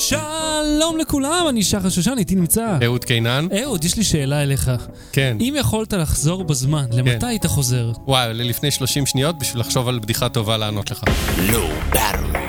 שלום לכולם, אני שחר שושן, איתי נמצא. אהוד קינן? אהוד, יש לי שאלה אליך. כן. אם יכולת לחזור בזמן, למתי כן. היית חוזר? וואי, לפני 30 שניות בשביל לחשוב על בדיחה טובה לענות לך. לא ברור.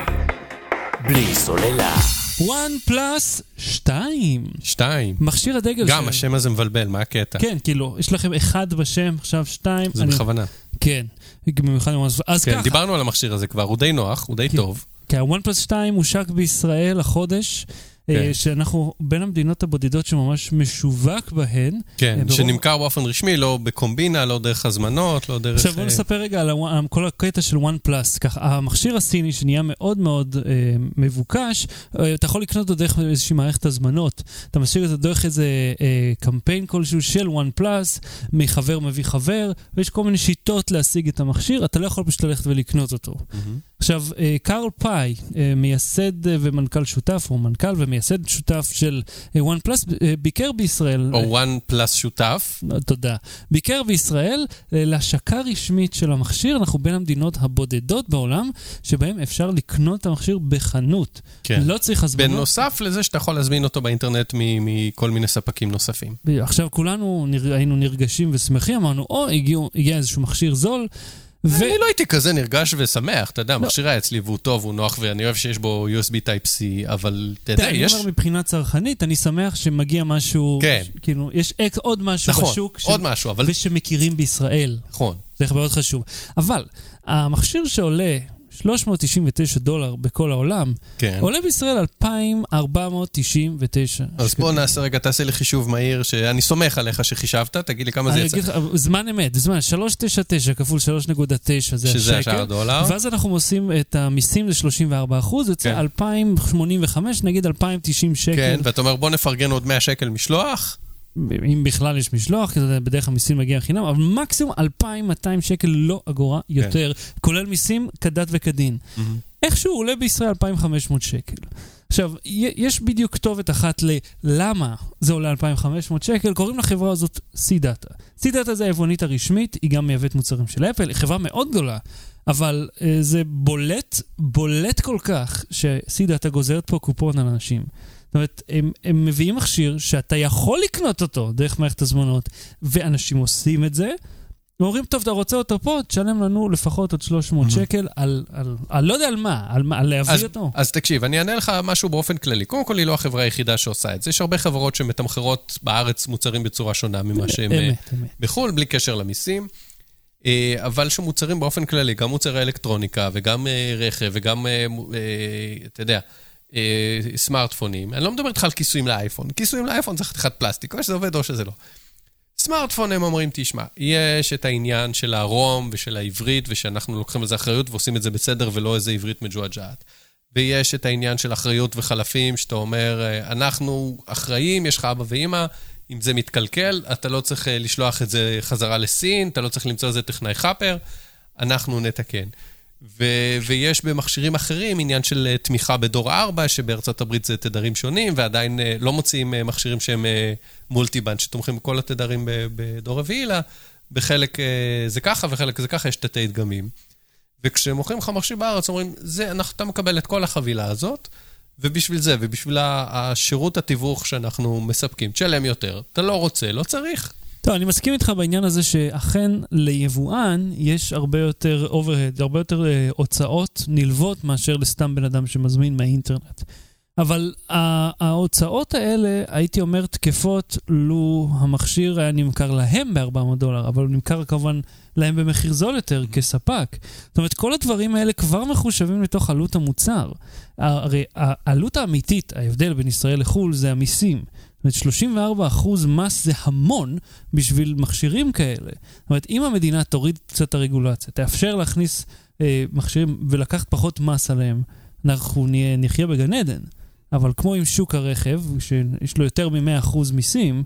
בלי סוללה. וואן פלאס 2. שתיים. מכשיר הדגל גם שלהם. השם הזה מבלבל, מה הקטע? כן, כאילו, יש לכם אחד בשם, עכשיו שתיים. זה אני- בכוונה. כן. במיוחד אז כן, ככה, דיברנו על המכשיר הזה כבר, הוא די נוח, הוא די כן. טוב. כן, ה OnePlus 2 הושק בישראל החודש. אה, כן. שאנחנו בין המדינות הבודדות שממש משווק בהן. כן, אה, ברוב- שנמכר באופן רשמי, לא בקומבינה, לא דרך הזמנות, לא דרך... עכשיו בוא אה, נספר רגע על כל הקטע של OnePlus. ככה, המכשיר הסיני שנהיה מאוד מאוד אה, מבוקש, אה, אתה יכול לקנות אותו דרך איזושהי מערכת הזמנות. אתה משאיר אותו דרך איזה אה, קמפיין כלשהו של OnePlus, מחבר מביא חבר, ויש כל מיני שיטות להשיג את המכשיר, אתה לא יכול פשוט ללכת ולקנות אותו. מהמם. עכשיו, אה, קארל פאי, אה, מייסד אה, ומנכ"ל שותף, או מנכ"ל ומייסד שותף של OnePlus, ביקר בישראל. או OnePlus שותף. תודה. ביקר בישראל להשקה רשמית של המכשיר. אנחנו בין המדינות הבודדות בעולם שבהם אפשר לקנות את המכשיר בחנות. כן. לא צריך הזמנות. בנוסף לזה שאתה יכול להזמין אותו באינטרנט מכל מיני ספקים נוספים. עכשיו כולנו נר... היינו נרגשים ושמחים, אמרנו, או, הגיע איזשהו מכשיר זול. ו... אני לא הייתי כזה נרגש ושמח, אתה יודע, המכשיר היה אצלי והוא טוב, הוא נוח, ואני אוהב שיש בו USB Type-C, אבל אתה יודע, אני יש... אומר מבחינה צרכנית, אני שמח שמגיע משהו, כן. כאילו, יש אקס, עוד משהו נכון, בשוק, עוד משהו, אבל... ושמכירים בישראל. נכון. זה מאוד חשוב. אבל, המכשיר שעולה 399 דולר בכל העולם, כן. עולה בישראל 2,499 אז בוא נעשה רגע, תעשה לי חישוב מהיר, שאני סומך עליך שחישבת, תגיד לי כמה זה יצא. לך, זמן אמת, זמן, 399 כפול 3.9 זה שזה השקל. השער דולר. ואז אנחנו עושים את המיסים ל-34 אחוז, יוצא כן. 2,085, נגיד 2,090 שקל. כן, ואתה אומר, בוא נפרגן עוד 100 שקל משלוח. אם בכלל יש משלוח, כי זה בדרך כלל מיסים מגיע חינם, אבל מקסימום 2,200 שקל, לא אגורה יותר, כולל מיסים כדת וכדין. איכשהו עולה בישראל 2,500 שקל. עכשיו, יש בדיוק כתובת אחת ללמה זה עולה 2,500 שקל, קוראים לחברה הזאת C-Data. C-Data זה היבואנית הרשמית, היא גם מייבאת מוצרים של אפל, היא חברה מאוד גדולה, אבל אה, זה בולט, בולט כל כך ש-C-Data גוזרת פה קופון על אנשים. זאת אומרת, הם, הם מביאים מכשיר שאתה יכול לקנות אותו דרך מערכת הזמנות, ואנשים עושים את זה, ואומרים, טוב, אתה רוצה אותו פה, תשלם לנו לפחות עוד 300 שקל על, על, על לא יודע על מה, על, על להביא אז, אותו. אז תקשיב, אני אענה לך משהו באופן כללי. קודם כל, היא לא החברה היחידה שעושה את זה. יש הרבה חברות שמתמחרות בארץ מוצרים בצורה שונה ממה שהם אה, אמת, אמת. בחו"ל, בלי קשר למיסים. אה, אבל שמוצרים באופן כללי, גם מוצרי אלקטרוניקה וגם אה, רכב וגם, אתה יודע, אה, סמארטפונים. אני לא מדבר איתך על כיסויים לאייפון. כיסויים לאייפון זה חתיכת פלסטיק, או שזה עובד או שזה לא. סמארטפון הם אומרים, תשמע, יש את העניין של הרום ושל העברית, ושאנחנו לוקחים על זה אחריות ועושים את זה בסדר ולא איזה עברית מג'ועג'עת. ויש את העניין של אחריות וחלפים, שאתה אומר, אה, אנחנו אחראים, יש לך אבא ואימא, אם זה מתקלקל, אתה לא צריך אה, לשלוח את זה חזרה לסין, אתה לא צריך למצוא איזה טכנאי חאפר, אנחנו נתקן. ו- ויש במכשירים אחרים עניין של אה, תמיכה בדור 4, שבארצות הברית זה תדרים שונים, ועדיין אה, לא מוציאים אה, מכשירים שהם מולטיבנד, שתומכים בכל התדרים בדור רביעי, אלא בחלק זה ככה וחלק זה ככה, יש תתי דגמים. וכשמוכרים לך מכשיר בארץ, אומרים, זה, אנחנו, אתה מקבל את כל החבילה הזאת, ובשביל זה, ובשביל השירות התיווך שאנחנו מספקים, תשלם יותר. אתה לא רוצה, לא צריך. טוב, אני מסכים איתך בעניין הזה שאכן ליבואן יש הרבה יותר overhead, הרבה יותר אה, הוצאות נלוות מאשר לסתם בן אדם שמזמין מהאינטרנט. אבל ההוצאות האלה, הייתי אומר, תקפות לו המכשיר היה נמכר להם ב-400 דולר, אבל הוא נמכר כמובן להם במחיר זול יותר כספק. זאת אומרת, כל הדברים האלה כבר מחושבים לתוך עלות המוצר. הרי העלות האמיתית, ההבדל בין ישראל לחו"ל, זה המיסים. זאת אומרת, 34% מס זה המון בשביל מכשירים כאלה. זאת אומרת, אם המדינה תוריד קצת את הרגולציה, תאפשר להכניס אה, מכשירים ולקחת פחות מס עליהם, אנחנו נחיה בגן עדן. אבל כמו עם שוק הרכב, שיש לו יותר מ-100% מיסים,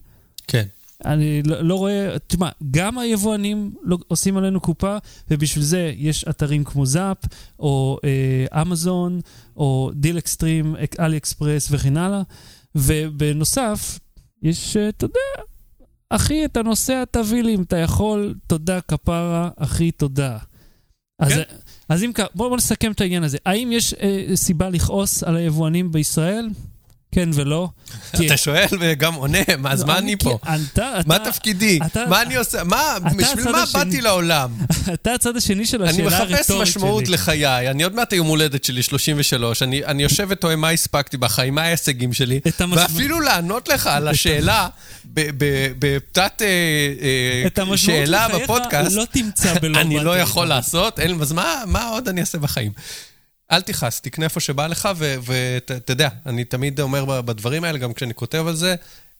כן. אני לא, לא רואה, תשמע, גם היבואנים לא, עושים עלינו קופה, ובשביל זה יש אתרים כמו זאפ, או אה, אמזון, או DealExtreme, AliExpress וכן הלאה. ובנוסף, יש, אה, אתה יודע, אחי, אתה נוסע, תביא לי אם אתה יכול, תודה כפרה, אחי, תודה. כן. אז אם כך, בואו בוא נסכם את העניין הזה. האם יש אה, סיבה לכעוס על היבואנים בישראל? כן ולא. אתה שואל וגם עונה, אז מה אני פה? מה תפקידי? מה אני עושה? מה, בשביל מה. באתי לעולם? אתה הצד השני של אני השאלה הרטורית מחפש שלי. משמעות לחיי, אני עוד מעט היום הולדת שלי, 33, אני אני יושב ותוהה מה הספקתי בחיים, מה ההישגים שלי, ואפילו לענות לך על השאלה בתת אה, אה, שאלה בפודקאסט, לא אני לא. יכול לעשות, אז מה עוד אני אעשה בחיים? אל תכעס, תקנה איפה שבא לך, ואתה יודע, אני תמיד אומר ב- בדברים האלה, גם כשאני כותב על זה,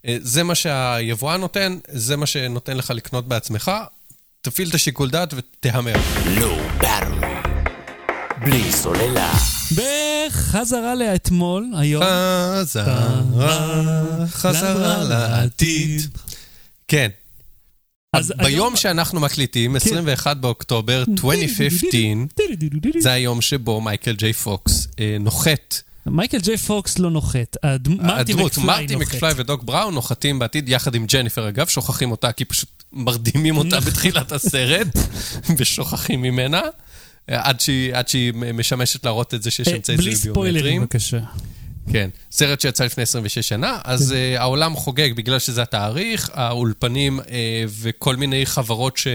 אה, זה מה שהיבואן נותן, זה מה שנותן לך לקנות בעצמך, תפעיל את השיקול דעת ותהמר. באטרי. בלי סוללה. בחזרה לאתמול, היום. חזרה, חזרה לעתיד. כן. אז ביום היום- כן. שאנחנו מקליטים, 21 באוקטובר 2015, זה היום שבו מייקל ג'יי פוקס אה, נוחת. מייקל ג'יי פוקס לא נוחת. הד- מרטי הדמות, מרטי. מקפליי ודוק בראון נוחתים בעתיד יחד עם ג'ניפר, אגב, שוכחים אותה כי פשוט מרדימים אותה נכון. בתחילת הסרט, ושוכחים ממנה, אה, עד שהיא, עד שהיא משמשת להראות את זה שיש אה, אמצעי בלי זיהוי ספוילרים ביומטריים. בבקשה. כן, סרט שיצא לפני 26 שנה, אז כן. uh, העולם חוגג בגלל שזה התאריך, האולפנים uh, וכל מיני חברות ש...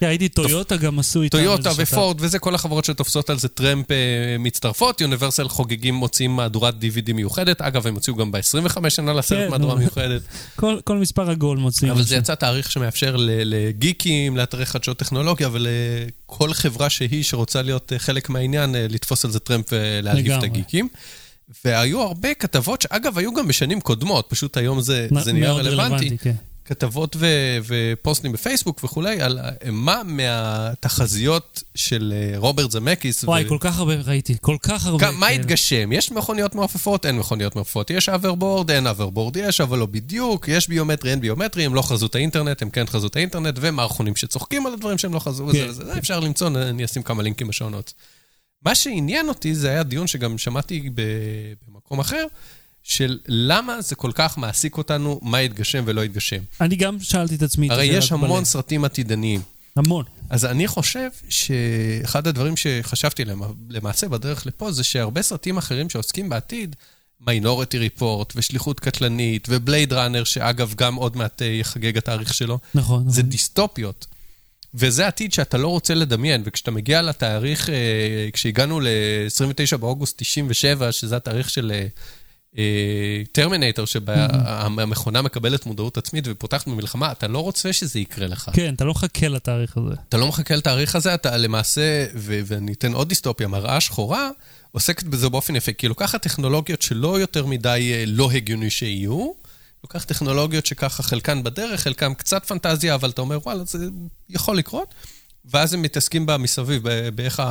כן, הייתי טויוטה גם עשו איתם. טויוטה ופורד וזה, כל החברות שתופסות על זה טרמפ uh, מצטרפות. יוניברסל חוגגים, מוציאים מהדורת DVD מיוחדת. אגב, הם הוציאו גם ב-25 שנה לסרט כן, מהדורה. מיוחדת. כל- כל מספר עגול מוציאים. אבל. זה יצא תאריך שמאפשר לגיקים, לאתרי חדשות טכנולוגיה ולכל חברה שהיא שרוצה להיות חלק מהעניין, לתפוס על זה טרמפ ולהלהיב את. הגיקים. והיו הרבה כתבות, שאגב, היו גם בשנים קודמות, פשוט היום זה, נ- זה נהיה מאוד רלוונטי. כן. כתבות ו- ופוסטים בפייסבוק וכולי, על מה מהתחזיות של אה, רוברט זמקיס. וואי, ו- כל כך הרבה ראיתי, כל כך הרבה. כ- מה כן. התגשם? יש מכוניות מעופפות? אין מכוניות מעופפות. יש הוברבורד? אין הוברבורד. יש, אבל לא בדיוק. יש ביומטרי? אין ביומטרי. הם לא חזו את האינטרנט, הם כן חזו את האינטרנט, ומערכונים שצוחקים על הדברים שהם לא חזו. כן. וזה. זה אפשר למצוא, אני אשים כמה לינקים בשואו נוטס. מה שעניין אותי זה היה דיון שגם שמעתי במקום אחר, של למה זה כל כך מעסיק אותנו, מה יתגשם ולא יתגשם. אני גם שאלתי את עצמי את הרי יש המון בלב. סרטים עתידניים. המון. אז אני חושב שאחד הדברים שחשבתי עליהם, למעשה בדרך לפה, זה שהרבה סרטים אחרים שעוסקים בעתיד, מיינורטי ריפורט, ושליחות קטלנית, ובלייד ראנר, שאגב, גם עוד מעט אה, יחגג התאריך שלו, נכון. זה נכון. דיסטופיות. וזה עתיד שאתה לא רוצה לדמיין, וכשאתה מגיע לתאריך, אה, כשהגענו ל-29 באוגוסט 97, שזה התאריך של טרמינטור, שבה המכונה מקבלת מודעות עצמית ופותחת במלחמה, אתה לא רוצה שזה יקרה לך. כן, אתה לא מחכה לתאריך הזה. אתה לא מחכה לתאריך הזה, אתה למעשה, ואני אתן עוד דיסטופיה, מראה שחורה, עוסקת בזה באופן יפה, כי היא לוקחת טכנולוגיות שלא יותר מדי אה, לא הגיוני שיהיו, לוקחת טכנולוגיות שככה חלקן בדרך, חלקן קצת פנטזיה, אבל אתה אומר, וואלה, זה יכול לקרות, ואז הם מתעסקים בה מסביב, באיך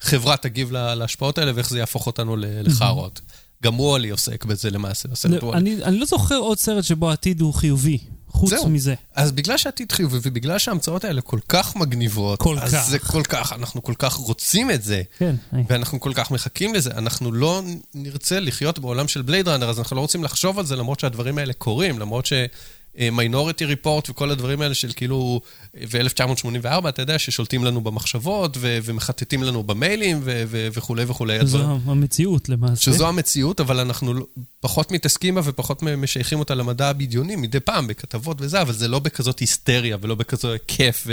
החברה תגיב לה- להשפעות האלה ואיך זה יהפוך אותנו ל- לחארות. גם וואלי עוסק בזה למעשה, הסרט וואלי. אני אני לא זוכר עוד סרט שבו העתיד הוא חיובי, חוץ זהו. מזה. אז בגלל שעתיד חיובי, ובגלל שההמצאות האלה כל כך מגניבות, כל אז כך. זה כל כך, אנחנו כל כך רוצים את זה, כן. היי. ואנחנו כל כך מחכים לזה, אנחנו לא נרצה לחיות בעולם של בלייד ראנר, אז אנחנו לא רוצים לחשוב על זה, למרות שהדברים האלה קורים, למרות ש... מיינוריטי ריפורט וכל הדברים האלה של כאילו, ו-1984, אתה יודע, ששולטים לנו במחשבות ו- ומחטטים לנו במיילים ו- ו- וכולי וכולי. זו הדברים- המציאות למעשה. שזו המציאות, אבל אנחנו לא- פחות מתעסקים בה ופחות משייכים אותה למדע הבדיוני מדי פעם, בכתבות וזה, אבל זה לא בכזאת היסטריה ולא בכזאת כיף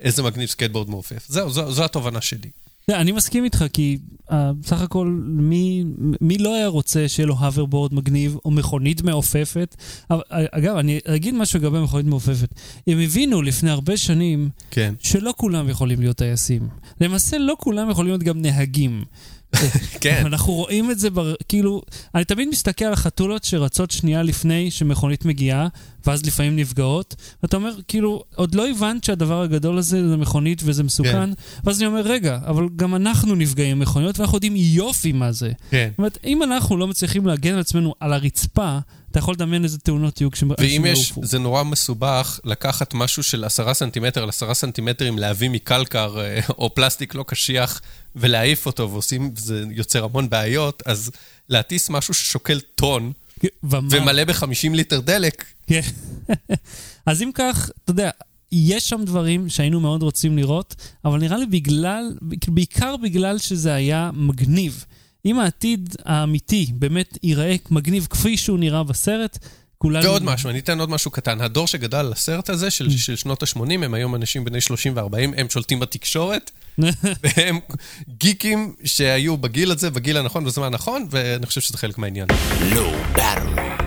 ואיזה מגניב סקייטבורד מעופף. זהו, זו, זו התובנה שלי. לא, אני מסכים איתך, כי אה, בסך הכל, מי, מי לא היה רוצה שיהיה לו הוברבורד מגניב או מכונית מעופפת? אבל, אה, אגב, אני אגיד משהו לגבי מכונית מעופפת. הם הבינו לפני הרבה שנים כן. שלא כולם יכולים להיות טייסים. למעשה, לא כולם יכולים להיות גם נהגים. כן. אנחנו רואים את זה, בר... כאילו, אני תמיד מסתכל על החתולות שרצות שנייה לפני שמכונית מגיעה, ואז לפעמים נפגעות, ואתה אומר, כאילו, עוד לא הבנת שהדבר הגדול הזה זה מכונית וזה מסוכן, כן. ואז אני אומר, רגע, אבל גם אנחנו נפגעים ממכוניות ואנחנו יודעים יופי מה זה. כן. זאת אומרת, אם אנחנו לא מצליחים להגן על עצמנו על הרצפה, אתה יכול לדמיין איזה תאונות יהיו כשאנשים ואם יש, יעופו. זה נורא מסובך לקחת משהו של עשרה סנטימטר על עשרה סנטימטרים, להביא מקלקר אה, או פלסטיק לא קשיח ולהעיף אותו, ועושים, זה יוצר המון בעיות, אז להטיס משהו ששוקל טון ומה- ומלא ב-50 ליטר דלק, כן. אז אם כך, אתה יודע, יש שם דברים שהיינו מאוד רוצים לראות, אבל נראה לי בגלל, בעיקר בגלל שזה היה מגניב. אם העתיד האמיתי באמת ייראה מגניב כפי שהוא נראה בסרט, כולנו... ועוד משהו, אני אתן עוד משהו קטן. הדור שגדל על הסרט הזה, של, של שנות ה-80, הם היום אנשים בני 30 ו-40, הם שולטים בתקשורת, והם גיקים שהיו בגיל הזה, בגיל הנכון, בזמן הנכון, ואני חושב שזה חלק מהעניין. ברור.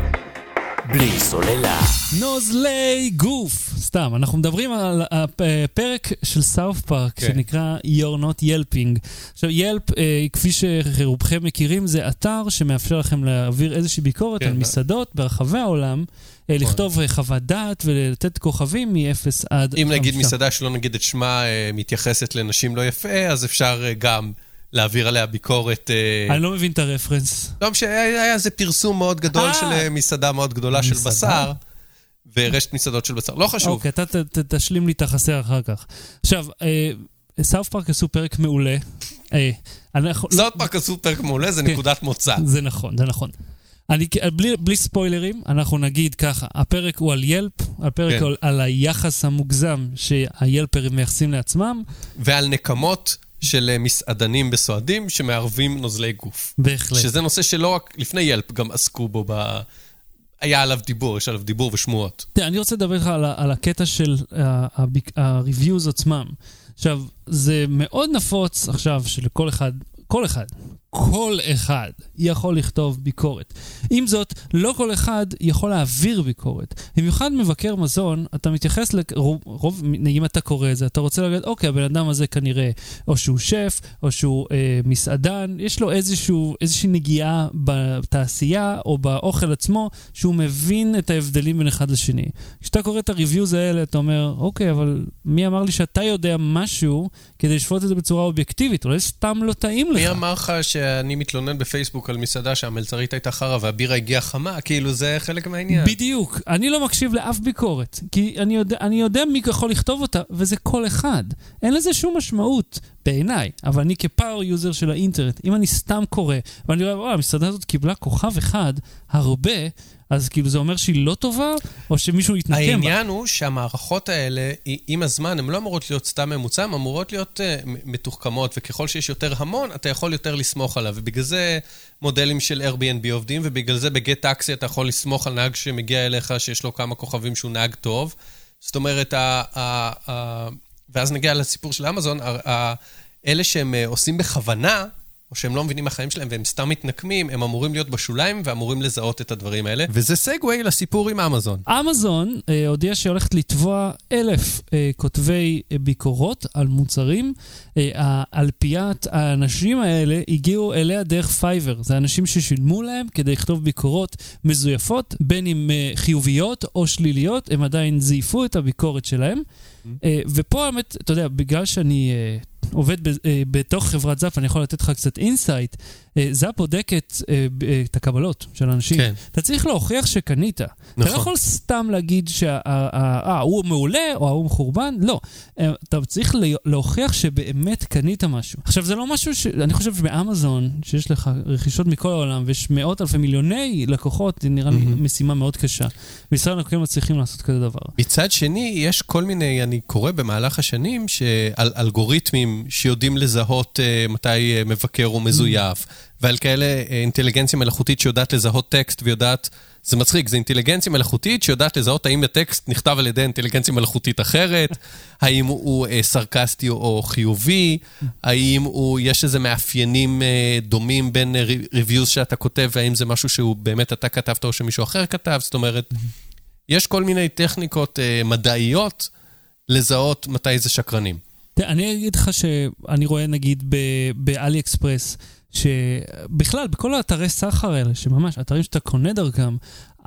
בלי סוללה. נוזלי גוף. סתם, אנחנו מדברים על הפרק של סאוף פארק, כן. שנקרא You're Not Yelping. עכשיו, ילפ, אה, כפי שרובכם מכירים, זה אתר שמאפשר לכם להעביר איזושהי ביקורת כן, על מסעדות ברחבי העולם, אה, לכתוב אה, חוות דעת ולתת כוכבים מ-0 עד 5. אם נגיד מסעדה שלא נגיד את שמה אה, מתייחסת לנשים לא יפה, אז אפשר אה, גם להעביר עליה ביקורת. אה, אני לא מבין את הרפרנס. לא משנה, היה איזה פרסום מאוד גדול אה. של אה, מסעדה מאוד גדולה של? בשר, ורשת מסעדות של בשר. לא חשוב. אוקיי, אתה תשלים לי את החסר אחר כך. עכשיו, סאוף פארק עשו פרק מעולה. זאת פארק עשו פרק מעולה, זה כן. נקודת מוצא. זה נכון, זה נכון. אני, בלי, בלי ספוילרים, אנחנו נגיד ככה, הפרק הוא על ילפ, הפרק כן. הוא על, על היחס המוגזם שהילפרים מייחסים לעצמם, ועל נקמות של אה, מסעדנים בסועדים שמערבים נוזלי גוף. בהחלט. שזה נושא שלא רק לפני ילפ גם עסקו בו ב... היה עליו דיבור, יש עליו דיבור ושמועות. תראה, אני רוצה לדבר איתך על, על הקטע של ה-reviews עצמם. עכשיו, זה מאוד נפוץ עכשיו שלכל אחד, כל אחד, כל אחד יכול לכתוב ביקורת. עם זאת, לא כל אחד יכול להעביר ביקורת. במיוחד מבקר מזון, אתה מתייחס לרוב, רוב, אם אתה קורא את זה, אתה רוצה להגיד, אוקיי, הבן אדם הזה כנראה, או שהוא שף, או שהוא אה, מסעדן, יש לו איזשהו, איזושהי נגיעה בתעשייה או באוכל עצמו, שהוא מבין את ההבדלים בין אחד לשני. כשאתה קורא את הריוויוז האלה, אתה אומר, אוקיי, אבל מי אמר לי שאתה יודע משהו כדי לשפוט את זה בצורה אובייקטיבית? אולי סתם לא טעים לך. מי אמר לך שאני מתלונן בפייסבוק על מסעדה שהמלצרית הייתה חרא והבירה הגיעה חמה? כאילו, זה חלק מהעניין. בדיוק. אני לא מקשיב לאף ביקורת, כי אני יודע, אני יודע מי יכול לכתוב אותה, וזה כל אחד. אין לזה שום משמעות, בעיניי. אבל אני כ power user של האינטרנט, אם אני סתם קורא, ואני רואה, וואו, המסעדה הזאת קיבלה כוכב אחד, הרבה, אז כאילו זה אומר שהיא לא טובה, או שמישהו התנקם בה. העניין הוא שהמערכות האלה, עם הזמן, הן לא אמורות להיות סתם ממוצע, הן אמורות להיות אה, מתוחכמות, וככל שיש יותר המון, אתה יכול יותר לסמוך עליו. ובגלל זה מודלים של Airbnb עובדים, ובגלל זה בגט טקסי אתה יכול לסמוך על נהג שמגיע אליך, שיש לו כמה כוכבים שהוא נהג טוב. זאת אומרת, ה- ה- ה- ואז נגיע לסיפור של אמזון, אלה שהם אה, עושים בכוונה, או שהם לא מבינים מהחיים שלהם והם סתם מתנקמים, הם אמורים להיות בשוליים ואמורים לזהות את הדברים האלה. וזה סגווי לסיפור עם אמזון. אמזון אה, הודיעה שהיא הולכת לתבוע אלף אה, כותבי אה, ביקורות על מוצרים. אה, האלפיית האנשים האלה הגיעו אליה דרך פייבר. זה אנשים ששילמו להם כדי לכתוב ביקורות מזויפות, בין אם אה, חיוביות או שליליות, הם עדיין זייפו את הביקורת שלהם. אה, ופה האמת, אתה יודע, בגלל שאני אה, עובד אה, בתוך חברת זאפ, אני יכול לתת לך קצת insight. אה, זאפ בודקת אה, ב- אה, את הקבלות של אנשים. כן. אתה צריך להוכיח שקנית. אתה לא נכון. יכול סתם להגיד שההוא מעולה או ההוא מחורבן, לא. אה, אתה צריך לה- להוכיח שבאמת קנית משהו. עכשיו, זה לא משהו ש... אני חושב שבאמזון, שיש לך רכישות מכל העולם ויש מאות אלפי מיליוני לקוחות, זה נראה לי מהמם. משימה מאוד קשה. בישראל אנחנו כן מצליחים לעשות כזה דבר. מצד שני, יש כל מיני, אני קורא במהלך השנים, שעל אלגוריתמים שיודעים לזהות uh, מתי uh, מבקר הוא מזויף, ועל כאלה uh, אינטליגנציה מלאכותית שיודעת לזהות טקסט ויודעת, זה מצחיק, זה אינטליגנציה מלאכותית שיודעת לזהות האם הטקסט נכתב על ידי אינטליגנציה מלאכותית אחרת, האם הוא uh, סרקסטי או חיובי, האם הוא, יש איזה מאפיינים uh, דומים בין ריוויוז שאתה כותב, והאם זה משהו שהוא באמת אתה כתבת או שמישהו אחר כתב, זאת אומרת... יש כל מיני טכניקות אה, מדעיות לזהות מתי זה שקרנים. אני אגיד לך שאני רואה נגיד באלי אקספרס, שבכלל, בכל האתרי סחר האלה, שממש, אתרים שאתה קונה דרכם,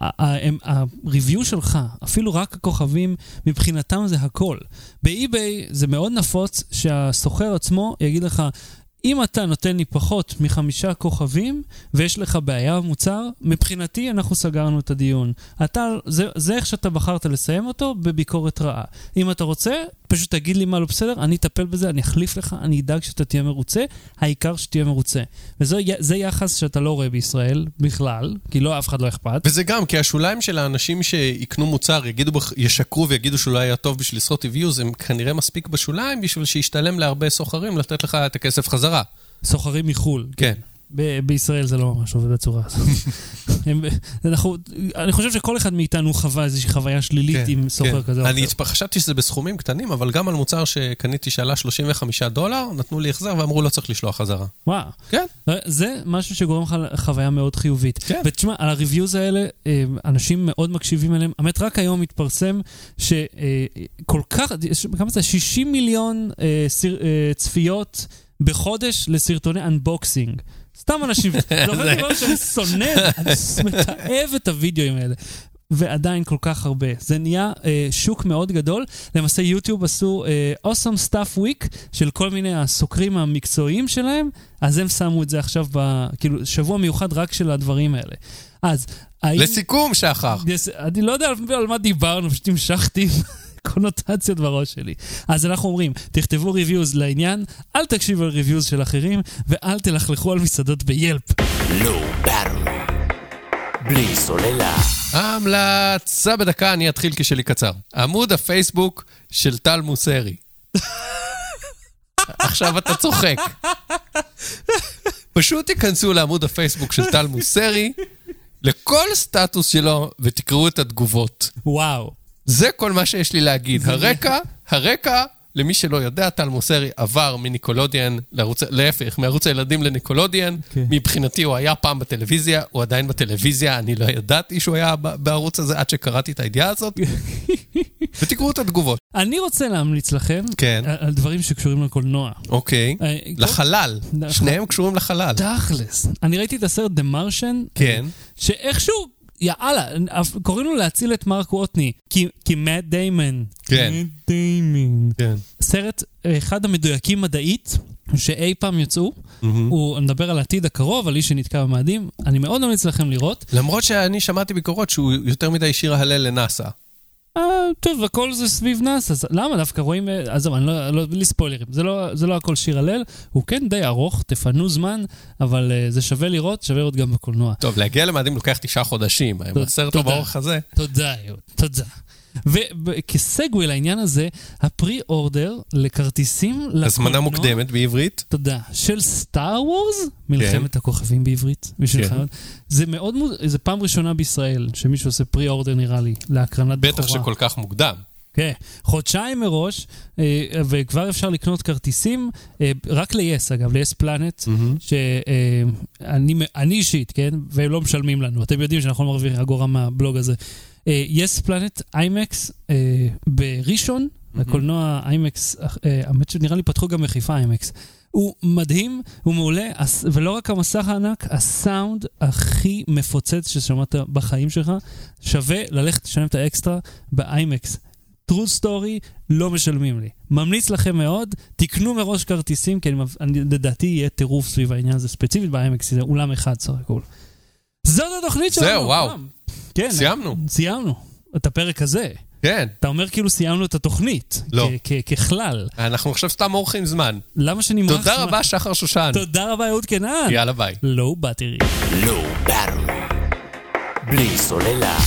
הריוויו שלך, אפילו רק הכוכבים, מבחינתם זה הכל. באי-ביי זה מאוד נפוץ שהסוחר עצמו יגיד לך, אם אתה נותן לי פחות מחמישה כוכבים ויש לך בעיה במוצר, מבחינתי אנחנו סגרנו את הדיון. אתה, זה, זה איך שאתה בחרת לסיים אותו בביקורת רעה. אם אתה רוצה, פשוט תגיד לי מה לא בסדר, אני אטפל בזה, אני אחליף לך, אני אדאג שאתה תהיה מרוצה, העיקר שתהיה מרוצה. וזה יחס שאתה לא רואה בישראל בכלל, כי לא אף אחד לא אכפת. וזה גם, כי השוליים של האנשים שיקנו מוצר, יגידו, ישקרו ויגידו שהוא לא היה טוב בשביל לסחוט ריוויוז, הם כנראה מספיק בשוליים בשביל שישתלם להרבה סוחרים לתת לך את הכסף חזרה. סוחרים מחו"ל. כן. ב- בישראל זה לא ממש עובד בצורה הזאת. הם- אנחנו, אני חושב שכל אחד מאיתנו חווה איזושהי חוויה שלילית כן, עם סוחר כזה או אחר. אני חשבתי שזה בסכומים קטנים, אבל גם על מוצר שקניתי שעלה 35 דולר, נתנו לי החזר ואמרו לא צריך לשלוח חזרה. וואו. כן. זה משהו שגורם לך לחוויה מאוד חיובית. כן. ותשמע, על הריוויוז האלה, אה, אנשים מאוד מקשיבים אליהם. האמת, רק היום התפרסם שכל כך, יש- כמה זה? 60 מיליון אה, אה, צפיות בחודש לסרטוני אנבוקסינג. סתם אנשים, זה דבר שאני שונא, אני מתעב את הוידאוים האלה. ועדיין כל כך הרבה. זה נהיה אה, שוק מאוד גדול. למעשה יוטיוב עשו אה, awesome stuff week של כל מיני הסוקרים המקצועיים שלהם, אז הם שמו את זה עכשיו, ב, כאילו, שבוע מיוחד רק של הדברים האלה. אז האם... לסיכום, שחר. יש, אני לא יודע על, על מה דיברנו, פשוט המשכתי קונוטציות בראש שלי. אז אנחנו אומרים, תכתבו reviews לעניין, אל תקשיבו ל reviews של אחרים, ואל תלכלכו על מסעדות ביילפ. Low battery. בלי סוללה. המלצה בדקה, אני אתחיל כי שלי קצר. עמוד הפייסבוק של טל מוסרי. עכשיו אתה צוחק. פשוט תיכנסו לעמוד הפייסבוק של טל מוסרי, לכל סטטוס שלו, ותקראו את התגובות. וואו. זה כל מה שיש לי להגיד. הרקע, הרקע, למי שלא יודע, טל מוסרי עבר מניקולודיאן לערוץ, להפך, מערוץ הילדים לניקולודיאן. כן. מבחינתי הוא היה פעם בטלוויזיה, הוא עדיין בטלוויזיה, אני לא ידעתי שהוא היה בערוץ הזה עד שקראתי את הידיעה הזאת. ותקראו את התגובות. אני רוצה להמליץ לכם כן. על, דברים שקשורים לקולנוע. אוקיי. אה, לחלל. לח- שניהם קשורים לחלל. תכלס. אני ראיתי את הסרט The Martian, כן. שאיכשהו, יאללה, קוראים לו להציל את מרק ווטני, כי, כי מאט דיימן. כן. מאט דיימן. כן. סרט, אחד המדויקים מדעית, שאי פעם יצאו. הוא מדבר על העתיד הקרוב, על איש שנתקע במאדים. אני מאוד ממליץ לכם לראות. למרות שאני שמעתי ביקורות שהוא יותר מדי שיר הלל לנאסא. אה, טוב, הכל זה סביב נאסא, אז למה דווקא רואים... אה, עזוב, אני לא, לא, בלי ספוילרים, זה לא, זה לא הכל שיר הלל, הוא כן די ארוך, תפנו זמן, אבל אה, זה שווה לראות, שווה לראות גם בקולנוע. טוב, להגיע למאדים לוקח תשעה חודשים. אם הסרט. באורך הזה. תודה, תודה. וכסגווי לעניין הזה, הפרי אורדר לכרטיסים לקולנוע... הזמנה מוקדמת בעברית. תודה. של סטאר וורס? מלחמת הכוכבים בעברית. בשביל כן. זה מאוד, זה פעם ראשונה בישראל שמישהו עושה פרי אורדר נראה לי, להקרנת בכורה. בטח שכל כך מוקדם. כן, חודשיים מראש, אה, וכבר אפשר לקנות כרטיסים, אה, רק ל-yes אגב, ל-yes פלנט, שאני אישית, כן, והם לא משלמים לנו, אתם יודעים שאנחנו לא מרוויחים אגורה מהבלוג הזה. Yes פלנט איימקס בראשון, הקולנוע איימקס, אה, האמת שנראה לי פתחו גם בחיפה איימקס. הוא מדהים, הוא מעולה, ולא רק המסך הענק, הסאונד הכי מפוצץ ששמעת בחיים שלך, שווה ללכת לשלם את האקסטרה באיימקס. true story, לא משלמים לי. ממליץ לכם מאוד, תקנו מראש כרטיסים, כי אני, אני, לדעתי יהיה טירוף סביב העניין הזה ספציפית באיימקס, זה אולם אחד סך הכל. זאת התוכנית שלנו. זהו, וואו. הפעם. כן, סיימנו. סיימנו. את הפרק הזה. כן. אתה אומר כאילו סיימנו את התוכנית. לא. כ- כ- ככלל. אנחנו עכשיו סתם אורחים זמן. למה שנמרח תודה זמן? רבה, שחר שושן. תודה רבה, אהוד קנן. יאללה ביי. לואו באטרי. לואו באטרי. בלי סוללה.